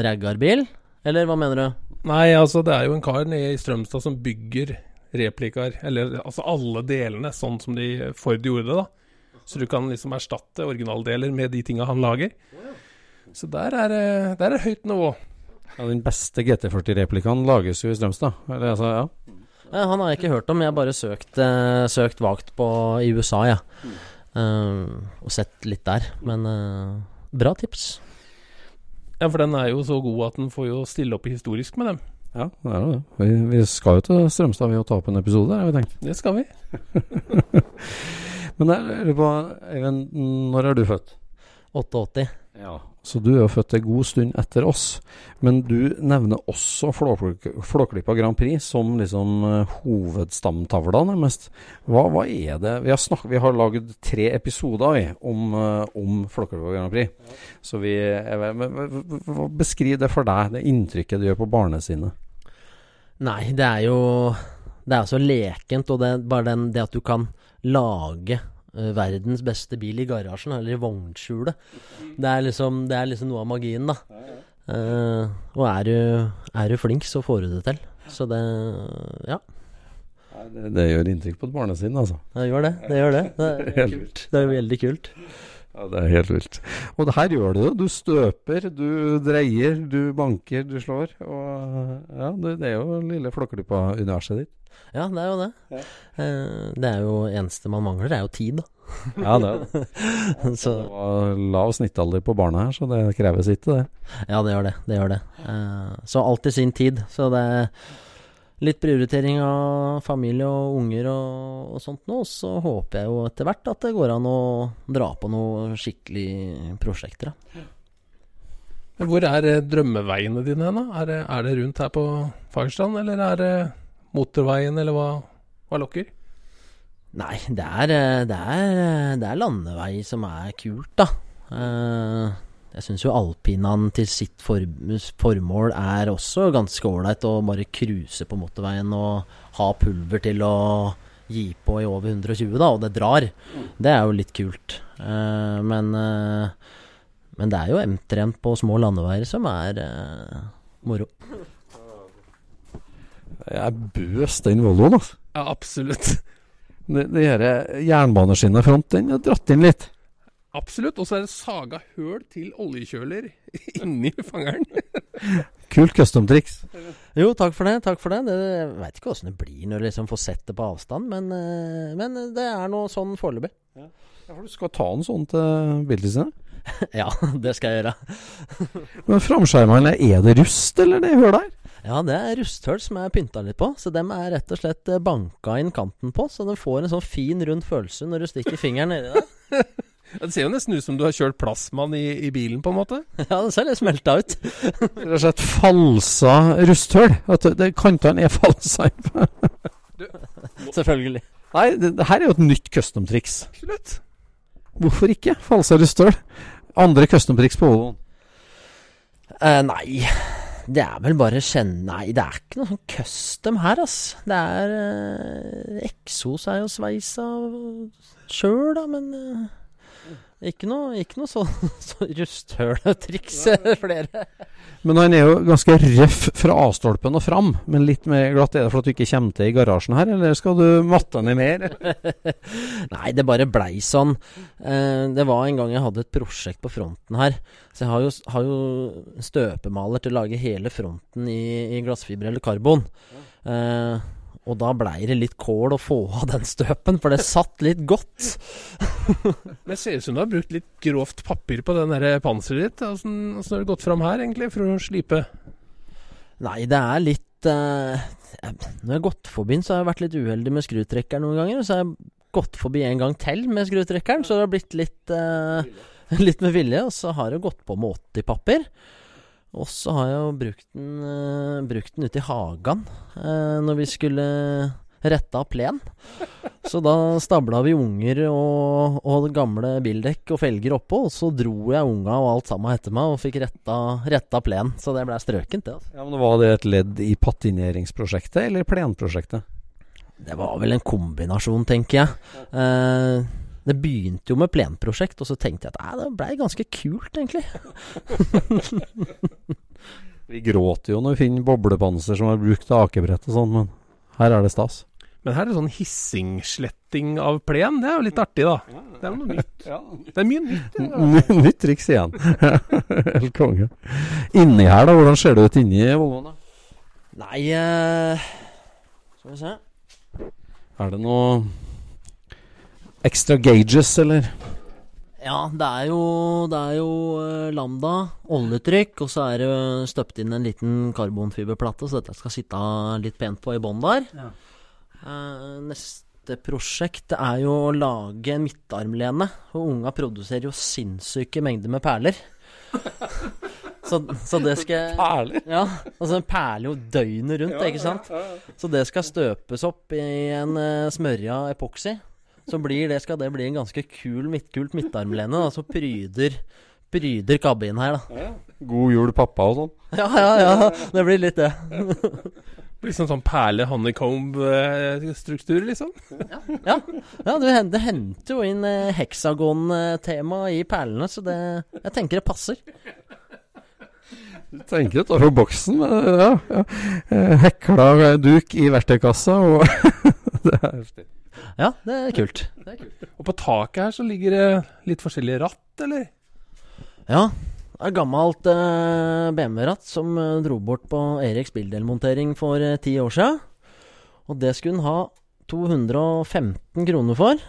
[SPEAKER 5] raggarbil? Eller hva mener du?
[SPEAKER 3] Nei, altså det er jo en kar nede i Strømstad som bygger replikaer, eller altså alle delene, sånn som de Ford gjorde det, da. Så du kan liksom erstatte originaldeler med de tinga han lager. Så der er det er høyt nivå.
[SPEAKER 2] ja den beste GT40-replikaen lages jo i Strømstad. Eller, altså, ja.
[SPEAKER 5] Eh, han har jeg ikke hørt om, jeg har bare søkt, eh, søkt vagt på i USA, jeg. Eh, og sett litt der. Men uh, bra tips.
[SPEAKER 3] Ja, for den er jo så god at den får jo stille opp i historisk med dem.
[SPEAKER 2] Ja, det er jo det. Vi, vi skal jo til Strømstad ved å ta opp en episode, har vi tenkt.
[SPEAKER 3] Det skal vi.
[SPEAKER 2] Men jeg lurer på, Eivind, når er du født?
[SPEAKER 5] 88.
[SPEAKER 2] Ja. Så du er jo født en god stund etter oss. Men du nevner også Flåklypa Grand Prix som liksom eh, hovedstamtavla, nærmest. Hva, hva er det Vi har, snakket, vi har lagd tre episoder vi, om, eh, om Flåklypa Grand Prix. Så vi Beskriv det for deg, det inntrykket du gjør på barnesinnet.
[SPEAKER 5] Nei, det er jo Det er så lekent, og det bare den, det at du kan lage eh, verdens beste bil i garasjen, eller i vognskjulet. Det er liksom, det er liksom noe av magien, da. Uh, og er du, er du flink, så får du det til. Så det Ja,
[SPEAKER 2] Det, det gjør inntrykk på et barnesinn, altså.
[SPEAKER 5] det gjør det. Det gjør det. Det er. Det er veldig kult.
[SPEAKER 2] Ja, Det er helt vilt. Og det her gjør du jo. Du støper, du dreier, du banker, du slår. Og ja, det, det er jo lille Flåklypa-universet ditt.
[SPEAKER 5] Ja, det er jo det. Ja. det er jo eneste man mangler, det er jo tid, da.
[SPEAKER 2] Ja, det er det.
[SPEAKER 5] Så
[SPEAKER 2] Det var lav snittalder på barna her, så det krever sitt, det.
[SPEAKER 5] Ja, det gjør det. Det gjør det. Eh, så alt i sin tid. Så det er litt prioritering av familie og unger og, og sånt nå. Så håper jeg jo etter hvert at det går an å dra på noen skikkelig prosjekter. Da.
[SPEAKER 3] Hvor er eh, drømmeveiene dine hen? Er det, er det rundt her på Fagerstrand, eller er det motorveien, eller hva, hva lokker?
[SPEAKER 5] Nei, det er, eh, det, er, eh, det er landevei som er kult, da. Jeg syns jo alpinaen til sitt for, formål er også ganske ålreit å bare cruise på motorveien og ha pulver til å gi på i over 120, da, og det drar. Det er jo litt kult. Eh, men, eh, men det er jo M3 på små landeveier som er eh, moro.
[SPEAKER 2] Jeg er bøs den Volvoen, altså.
[SPEAKER 3] Ja, absolutt.
[SPEAKER 2] Det, det jernbaneskinnet front, den har dratt inn litt.
[SPEAKER 3] Absolutt. Og så er det saga høl til oljekjøler inni fangeren.
[SPEAKER 2] Kult custom-triks.
[SPEAKER 5] Jo, takk for det. takk for det, det Jeg veit ikke åssen det blir når du liksom får sett det på avstand, men, eh, men det er noe sånn foreløpig.
[SPEAKER 2] Ja, for du skal ta en sånn til biltilsynet?
[SPEAKER 5] Ja, det skal jeg gjøre.
[SPEAKER 2] Men framskjermene, er det rust, eller det hølet her?
[SPEAKER 5] Ja, det er rusthull som jeg pynta litt på, så dem er rett og slett eh, banka inn kanten på, så den får en sånn fin, rund følelse når du stikker fingeren nedi der.
[SPEAKER 3] Det ser jo nesten ut som du har kjørt plasmaen i, i bilen, på en måte.
[SPEAKER 5] Ja, det ser litt smelta ut.
[SPEAKER 2] Rett og slett falsa rusthull. At det, kantene er falsa.
[SPEAKER 5] Selvfølgelig.
[SPEAKER 2] Nei, det, det her er jo et nytt custom-triks.
[SPEAKER 3] Absolutt.
[SPEAKER 2] Hvorfor ikke? Falsa rusthull. Andre custom-triks på Volvoen.
[SPEAKER 5] Uh, nei, det er vel bare kjenne... Nei, det er ikke noe sånn custom her, ass. Det er uh, Eksos er jo sveisa sjøl, da, men eh, ikke noe, ikke noe sånn så rusthøletriks flere.
[SPEAKER 2] Men han er jo ganske røff fra A-stolpen og fram. Men litt mer glatt er det for at du ikke kommer til i garasjen her, eller skal du matte ned mer?
[SPEAKER 5] Nei, det bare blei sånn. Eh, det var en gang jeg hadde et prosjekt på fronten her. Så jeg har jo, har jo støpemaler til å lage hele fronten i, i glassfiber eller karbon. Eh, og da blei det litt kål å få av den støpen, for det satt litt godt.
[SPEAKER 3] Men det ser ut som du har brukt litt grovt papir på den der panseret ditt. Åssen har du gått fram her, egentlig, for å slipe?
[SPEAKER 5] Nei, det er litt uh, Når jeg har gått forbi den, så har jeg vært litt uheldig med skrutrekkeren noen ganger. Og så har jeg gått forbi en gang til med skrutrekkeren, så det har blitt litt uh, Litt med vilje. Og så har jeg gått på med 80-papir. Og så har jeg jo brukt den, eh, brukt den ute i hagen eh, når vi skulle rette av plen. Så da stabla vi unger og, og gamle bildekk og felger oppå, og så dro jeg unga og alt sammen etter meg og fikk retta, retta plen. Så det blei strøkent, det. altså.
[SPEAKER 2] Ja, men Var det et ledd i patineringsprosjektet eller plenprosjektet?
[SPEAKER 5] Det var vel en kombinasjon, tenker jeg. Eh, det begynte jo med plenprosjekt, og så tenkte jeg at nei, det blei ganske kult, egentlig.
[SPEAKER 2] Vi gråter jo når vi finner boblepanser som er brukt av akebrett og sånn, men her er det stas.
[SPEAKER 3] Men her er det sånn hissingsletting av plen. Det er jo litt artig, da. Det er noe nytt. Det er mye nytt. Ja.
[SPEAKER 2] Nytt triks igjen. Helt konge. Inni her, da? Hvordan ser det ut inni Volvoen?
[SPEAKER 5] Nei uh, Skal vi se.
[SPEAKER 2] Er det noe extra gauges, eller?
[SPEAKER 5] Ja, det er jo, det er jo eh, Lambda, oljetrykk, og så er det støpt inn en liten karbonfiberplate, så dette skal sitte litt pent på i bånn der. Eh, neste prosjekt er jo å lage en midtarmlene. Og unga produserer jo sinnssyke mengder med perler. Så, så det skal
[SPEAKER 2] Perler?
[SPEAKER 5] Ja, altså en perler jo døgnet rundt, ikke sant? Så det skal støpes opp i en uh, smørja epoksy. Så blir det, skal det bli en ganske kul, midt, kult midtarmlene da, som pryder, pryder kabinen her, da.
[SPEAKER 2] God jul, pappa og sånn?
[SPEAKER 5] Ja, ja, ja. Det blir litt det.
[SPEAKER 3] Liksom sånn perle-honeycomb-struktur, liksom.
[SPEAKER 5] Ja, ja det, hen- det henter jo inn uh, heksagon-tema i perlene, så det Jeg tenker det passer.
[SPEAKER 2] Du tenker utafor boksen, men ja. ja. Eh, Hekla duk i verktøykassa, og det er heftig.
[SPEAKER 5] Ja, det er kult. Det er kult.
[SPEAKER 3] Og på taket her så ligger det litt forskjellige ratt, eller?
[SPEAKER 5] Ja. Det er gammelt eh, BMW-ratt som eh, dro bort på Eriks bildelmontering for eh, ti år siden. Og det skulle han ha 215 kroner for.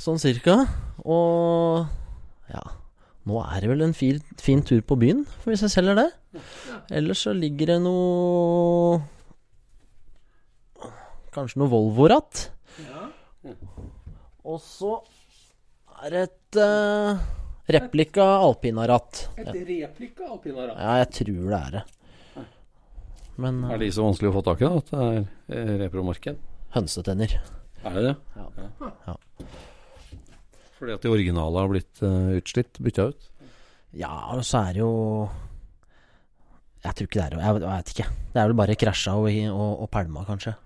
[SPEAKER 5] Sånn cirka. Og ja Nå er det vel en fin, fin tur på byen, hvis jeg selger det. Ellers så ligger det noe Kanskje noe Volvo-ratt. Og så er det et uh, replika alpinaratt.
[SPEAKER 3] Et replika alpinaratt.
[SPEAKER 5] Ja, jeg tror det er det. Men
[SPEAKER 2] Er de så vanskelig å få tak i, da? At det er eh, repromarked?
[SPEAKER 5] hønsetenner.
[SPEAKER 2] Er det det?
[SPEAKER 5] Ja. Ja.
[SPEAKER 2] Fordi at de originale har blitt uh, utslitt? Bytta ut?
[SPEAKER 5] Ja, og så er det jo Jeg tror ikke det er Jeg, jeg vet ikke. Det er vel bare krasja og, og, og pælma, kanskje.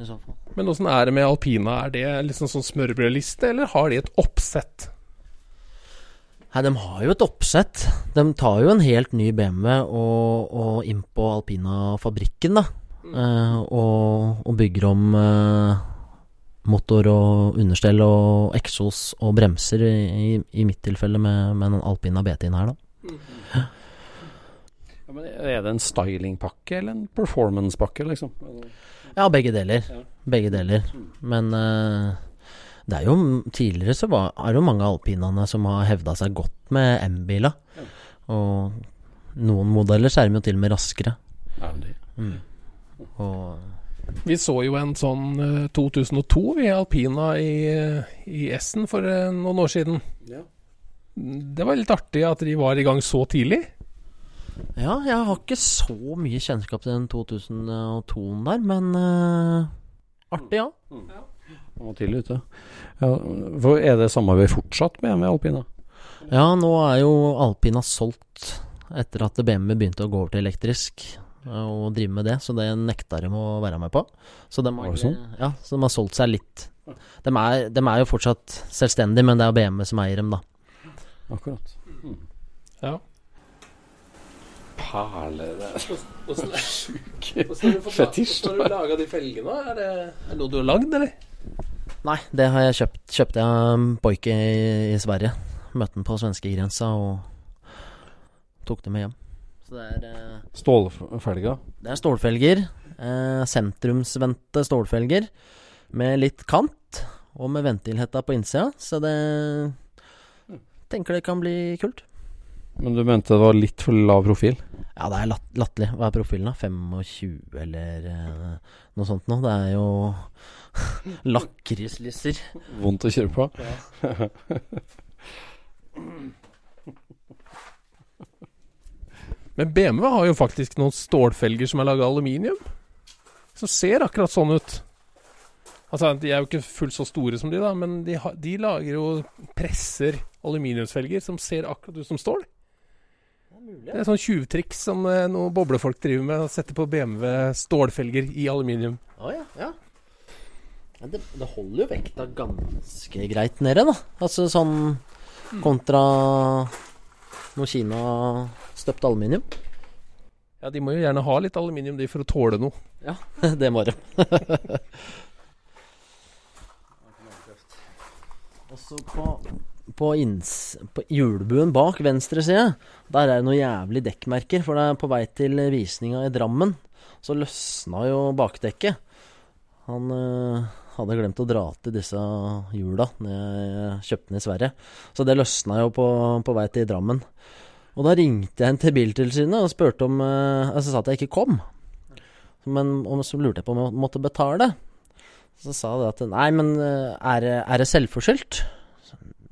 [SPEAKER 5] I så fall.
[SPEAKER 3] Men åssen er det med alpina? Er det liksom sånn smørbrødliste, eller har de et oppsett?
[SPEAKER 5] Nei, de har jo et oppsett. De tar jo en helt ny BMW og, og inn på Alpina-fabrikken, da. Eh, og, og bygger om eh, motor og understell og eksos og bremser, i, i, mitt tilfelle med, med den Alpina BT-en her, da.
[SPEAKER 2] Ja, men er det en stylingpakke eller en performancepakke, liksom?
[SPEAKER 5] Ja, begge deler. Begge deler. Men uh, det er jo tidligere så var, er det jo mange alpinene som har hevda seg godt med M-biler. Og noen modeller så er de jo til og med raskere.
[SPEAKER 2] Ja, det.
[SPEAKER 5] Og
[SPEAKER 3] Vi så jo en sånn eh, 2002 vi alpina i, i Essen for eh, noen år siden.
[SPEAKER 2] Ja.
[SPEAKER 3] Det var litt artig at de var i gang så tidlig.
[SPEAKER 5] Ja, jeg har ikke så mye kjennskap til den 2002-en der, men uh, artig, ja.
[SPEAKER 2] Han var tidlig ute. Ja, for er det samarbeid fortsatt med med Alpina?
[SPEAKER 5] Ja, nå er jo Alpina solgt etter at BMW begynte å gå over til elektrisk eh, og drive med det, så det nekta de å være med på. Så de har,
[SPEAKER 2] sånn?
[SPEAKER 5] ja, så de har solgt seg litt. De er, de er jo fortsatt selvstendige, men det er BMW som eier dem, da.
[SPEAKER 2] Akkurat.
[SPEAKER 3] Ja.
[SPEAKER 2] Perle det er
[SPEAKER 3] Åssen
[SPEAKER 2] sjuk
[SPEAKER 3] Fetisj. Hvordan har du laga de felgene? Er det, er det noe du har lagd, eller?
[SPEAKER 5] Nei, det har jeg kjøpt. Kjøpte jeg en Boike i, i Sverige. Møtte den på svenskegrensa og tok det med hjem. Så det er, eh,
[SPEAKER 2] Stålfelga.
[SPEAKER 5] det er stålfelger. Eh, sentrumsvendte stålfelger med litt kant, og med ventilhetta på innsida. Så det tenker det kan bli kult.
[SPEAKER 2] Men du mente det var litt for lav profil?
[SPEAKER 5] Ja, det er latt, latterlig. Hva er profilen, da? 25 eller eh, noe sånt noe? Det er jo lakrislisser.
[SPEAKER 2] Vondt å kjøre på?
[SPEAKER 3] Men BMW har jo faktisk noen stålfelger som er laga av aluminium. Som ser akkurat sånn ut. Altså, De er jo ikke fullt så store som de, da, men de, ha, de lager jo presser aluminiumsfelger som ser akkurat ut som stål. Det er sånn tjuvtriks som eh, noen boblefolk driver med. Å sette på BMW stålfelger i aluminium.
[SPEAKER 5] Å ja, ja. Men det, det holder jo vekta ganske greit nede, da. Altså sånn kontra noe Kina-støpt aluminium.
[SPEAKER 3] Ja, De må jo gjerne ha litt aluminium de for å tåle noe.
[SPEAKER 5] Ja, det må de. Også på, på, inns, på hjulbuen bak venstre side, der er det noen jævlig dekkmerker. For det er på vei til visninga i Drammen, så løsna jo bakdekket. Han øh, hadde glemt å dra til disse hjula når jeg kjøpte den i Sverige. Så det løsna jo på, på vei til Drammen. Og da ringte jeg til Biltilsynet og spurte om øh, Altså sa at jeg ikke kom. Men og så lurte jeg på om jeg måtte betale. Så sa de at nei, men øh, er, er det selvforskyldt?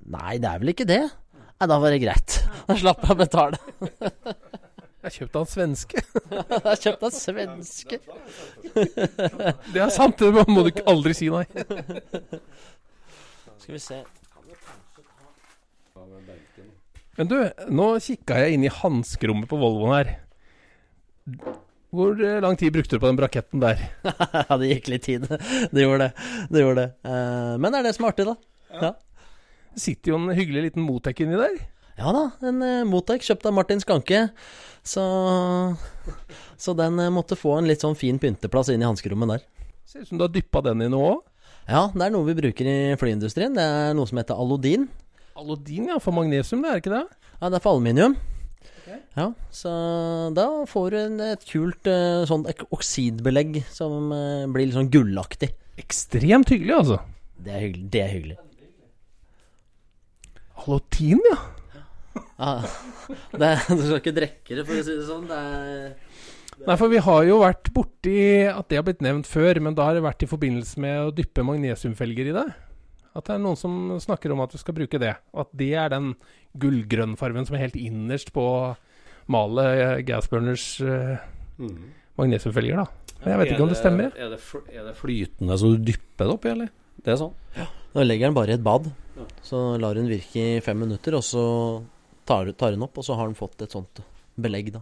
[SPEAKER 5] Nei, det er vel ikke det. Nei, da var det greit. Da slapp jeg å betale.
[SPEAKER 3] Jeg kjøpte han svenske.
[SPEAKER 5] Jeg kjøpte en svenske.
[SPEAKER 3] Det er sant, det må du ikke aldri si nei.
[SPEAKER 5] Skal vi se
[SPEAKER 3] Men du, nå kikka jeg inn i hanskerommet på Volvoen her. Hvor eh, lang tid brukte du på den braketten der?
[SPEAKER 5] Ja, det gikk litt tid. Det gjorde det. det, gjorde det. Eh, men det er det som er artig, da. Ja,
[SPEAKER 3] sitter jo en hyggelig liten Motec inni der.
[SPEAKER 5] ja da. En uh, Motec kjøpt av Martin Skanke. Så, så den uh, måtte få en litt sånn fin pynteplass inn i hanskerommet der.
[SPEAKER 3] Ser ut som du har dyppa den i noe òg.
[SPEAKER 5] Ja, det er noe vi bruker i flyindustrien. Det er noe som heter alodin.
[SPEAKER 3] Alodin, ja. For magnesium, det er ikke det?
[SPEAKER 5] Ja, det er for aluminium. Ja, så da får du en, et kult uh, sånn oksidbelegg som blir litt sånn gullaktig.
[SPEAKER 3] Ekstremt hyggelig, altså.
[SPEAKER 5] Det er hyggelig. Det er hyggelig.
[SPEAKER 3] Alodin, ja.
[SPEAKER 5] Ja, det, du skal ikke drikke det, for å si det sånn. Det er
[SPEAKER 3] Nei, for vi har jo vært borti at det har blitt nevnt før, men da har det vært i forbindelse med å dyppe magnesiumfelger i det. At det er noen som snakker om at du skal bruke det. Og at det er den gullgrønnfargen som er helt innerst på malet eh, uh, mm. magnesiumfelger, da. Men jeg vet ikke om det stemmer.
[SPEAKER 2] Er det, fl- er det flytende så du dypper det oppi, eller? Det er sånn?
[SPEAKER 5] Da legger den bare i et bad. Så lar hun virke i fem minutter, og så tar, tar hun opp, og så har den fått et sånt belegg, da.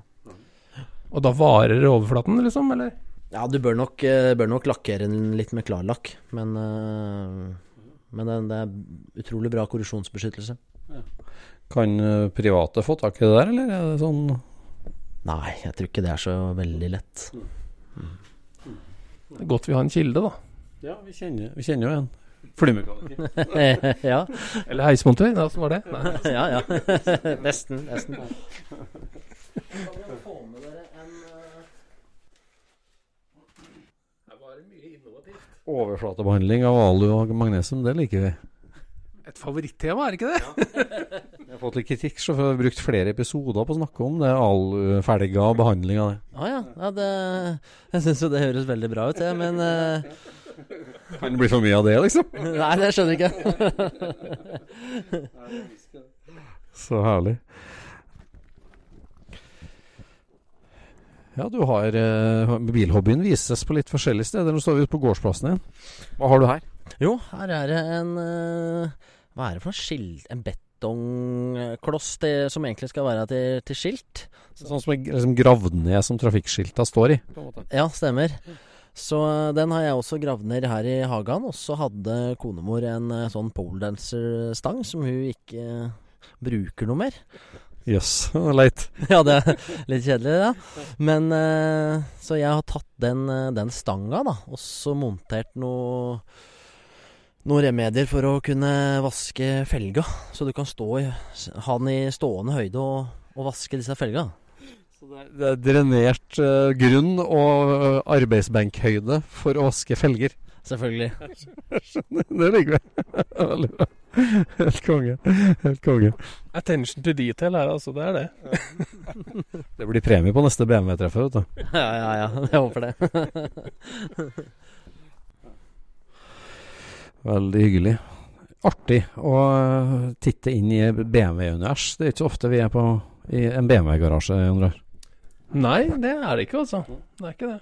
[SPEAKER 3] Og da varer overflaten, liksom? Eller?
[SPEAKER 5] Ja, du bør nok, eh, bør nok lakkere den litt med klarlakk, men eh, Men det, det er utrolig bra korrosjonsbeskyttelse.
[SPEAKER 2] Kan eh, private få tak i det der, eller er det sånn
[SPEAKER 5] Nei, jeg tror ikke det er så veldig lett.
[SPEAKER 3] Det er godt vi har en kilde, da.
[SPEAKER 2] Ja, vi kjenner, vi kjenner jo en. Flymekaniker.
[SPEAKER 5] ja.
[SPEAKER 3] Eller heismontør. Åssen var det? Nei.
[SPEAKER 5] ja, ja. nesten. Nesten.
[SPEAKER 2] Overflatebehandling av alu og magnesium, det liker vi.
[SPEAKER 3] Et favorittema, er det ikke det?
[SPEAKER 2] Vi har fått litt kritikk, så vi har brukt flere episoder på å snakke om det alufelga og behandling av det.
[SPEAKER 5] Ah, ja. ja det, jeg syns jo det høres veldig bra ut, jeg, men eh,
[SPEAKER 2] Kan det bli for mye av det, liksom?
[SPEAKER 5] Nei, det skjønner jeg ikke.
[SPEAKER 2] Så herlig. Ja, du har eh, Bilhobbyen vises på litt forskjellige steder. Nå står vi ute på gårdsplassen din. Hva har du her?
[SPEAKER 5] Jo, her er det en eh, Hva er det for noe skilt En betongkloss til, som egentlig skal være til, til skilt.
[SPEAKER 2] Sånn som er liksom gravd ned som trafikkskilta står i. På en måte.
[SPEAKER 5] Ja, stemmer. Så eh, den har jeg også gravd ned her i hagen. Og så hadde konemor en eh, sånn poledancer-stang som hun ikke eh, bruker noe mer.
[SPEAKER 2] Jøss, yes, leit.
[SPEAKER 5] ja, det er litt kjedelig, ja. Men eh, Så jeg har tatt den, den stanga, da, og så montert noe noen remedier for å kunne vaske felga. Så du kan stå i, ha den i stående høyde og, og vaske disse felga.
[SPEAKER 2] Det er drenert uh, grunn og eh, arbeidsbenkhøyde for å vaske felger.
[SPEAKER 5] Selvfølgelig. Skjønner.
[SPEAKER 2] Det liker vi. Veldig bra. Helt konge. Helt konge.
[SPEAKER 3] Attention to detail her, altså. Det er det.
[SPEAKER 2] Det blir premie på neste BMW-treffet, vet du.
[SPEAKER 5] Ja, ja, ja. Jeg håper det.
[SPEAKER 2] Veldig hyggelig. Artig å eh, titte inn i BMW-univers. Det er ikke så ofte vi er på i en BMW-garasje, Jon Rar.
[SPEAKER 3] Nei, det er det ikke, altså. Det er ikke det.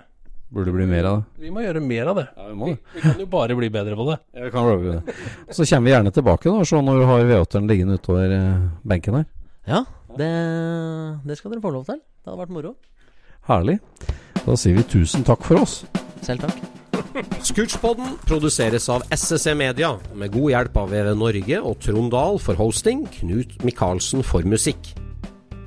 [SPEAKER 2] Burde bli mer av det.
[SPEAKER 3] Vi må gjøre mer av det.
[SPEAKER 2] Ja, vi må Vi,
[SPEAKER 3] Vi kan jo bare bli bedre på det.
[SPEAKER 2] Ja, vi kan bli det. Så kommer vi gjerne tilbake da, se når du har V8-en liggende utover eh, benken her.
[SPEAKER 5] Ja, det, det skal dere få lov til. Det hadde vært moro.
[SPEAKER 2] Herlig. Da sier vi tusen takk for oss.
[SPEAKER 5] Selv takk.
[SPEAKER 7] Scootspodden produseres av SSC Media, med god hjelp av VV Norge og Trond Dahl for hosting, Knut Micaelsen for musikk.